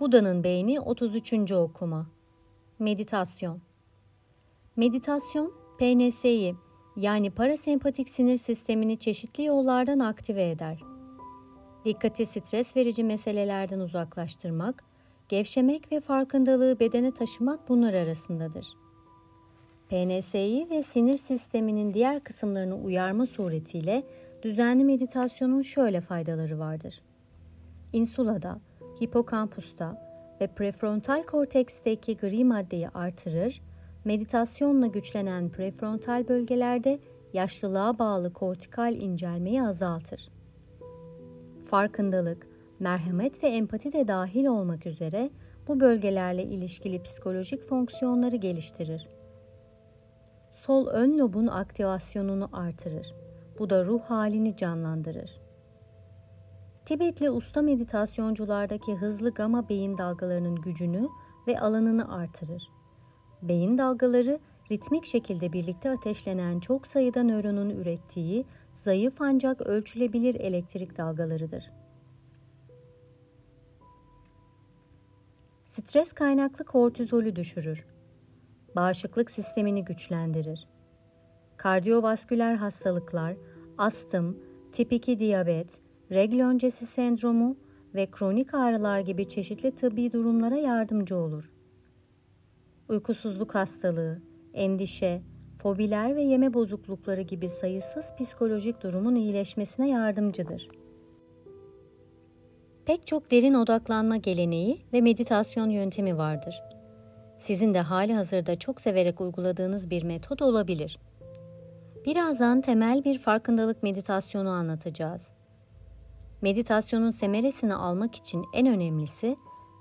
Buda'nın beyni 33. okuma. Meditasyon. Meditasyon, PNS'yi yani parasempatik sinir sistemini çeşitli yollardan aktive eder. Dikkati stres verici meselelerden uzaklaştırmak, gevşemek ve farkındalığı bedene taşımak bunlar arasındadır. PNS'yi ve sinir sisteminin diğer kısımlarını uyarma suretiyle düzenli meditasyonun şöyle faydaları vardır. Insulada, hipokampusta ve prefrontal korteksteki gri maddeyi artırır, meditasyonla güçlenen prefrontal bölgelerde yaşlılığa bağlı kortikal incelmeyi azaltır. Farkındalık, merhamet ve empati de dahil olmak üzere bu bölgelerle ilişkili psikolojik fonksiyonları geliştirir. Sol ön lobun aktivasyonunu artırır. Bu da ruh halini canlandırır. Tibetli usta meditasyonculardaki hızlı gama beyin dalgalarının gücünü ve alanını artırır. Beyin dalgaları ritmik şekilde birlikte ateşlenen çok sayıda nöronun ürettiği zayıf ancak ölçülebilir elektrik dalgalarıdır. Stres kaynaklı kortizolü düşürür. Bağışıklık sistemini güçlendirir. Kardiyovasküler hastalıklar, astım, tip 2 diyabet, regl öncesi sendromu ve kronik ağrılar gibi çeşitli tıbbi durumlara yardımcı olur. Uykusuzluk hastalığı, endişe, fobiler ve yeme bozuklukları gibi sayısız psikolojik durumun iyileşmesine yardımcıdır. Pek çok derin odaklanma geleneği ve meditasyon yöntemi vardır. Sizin de hali hazırda çok severek uyguladığınız bir metot olabilir. Birazdan temel bir farkındalık meditasyonu anlatacağız. Meditasyonun semeresini almak için en önemlisi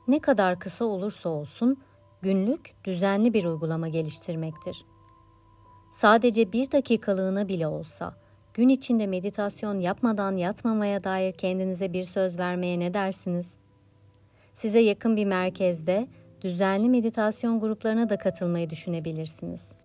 ne kadar kısa olursa olsun günlük düzenli bir uygulama geliştirmektir. Sadece bir dakikalığına bile olsa gün içinde meditasyon yapmadan yatmamaya dair kendinize bir söz vermeye ne dersiniz? Size yakın bir merkezde düzenli meditasyon gruplarına da katılmayı düşünebilirsiniz.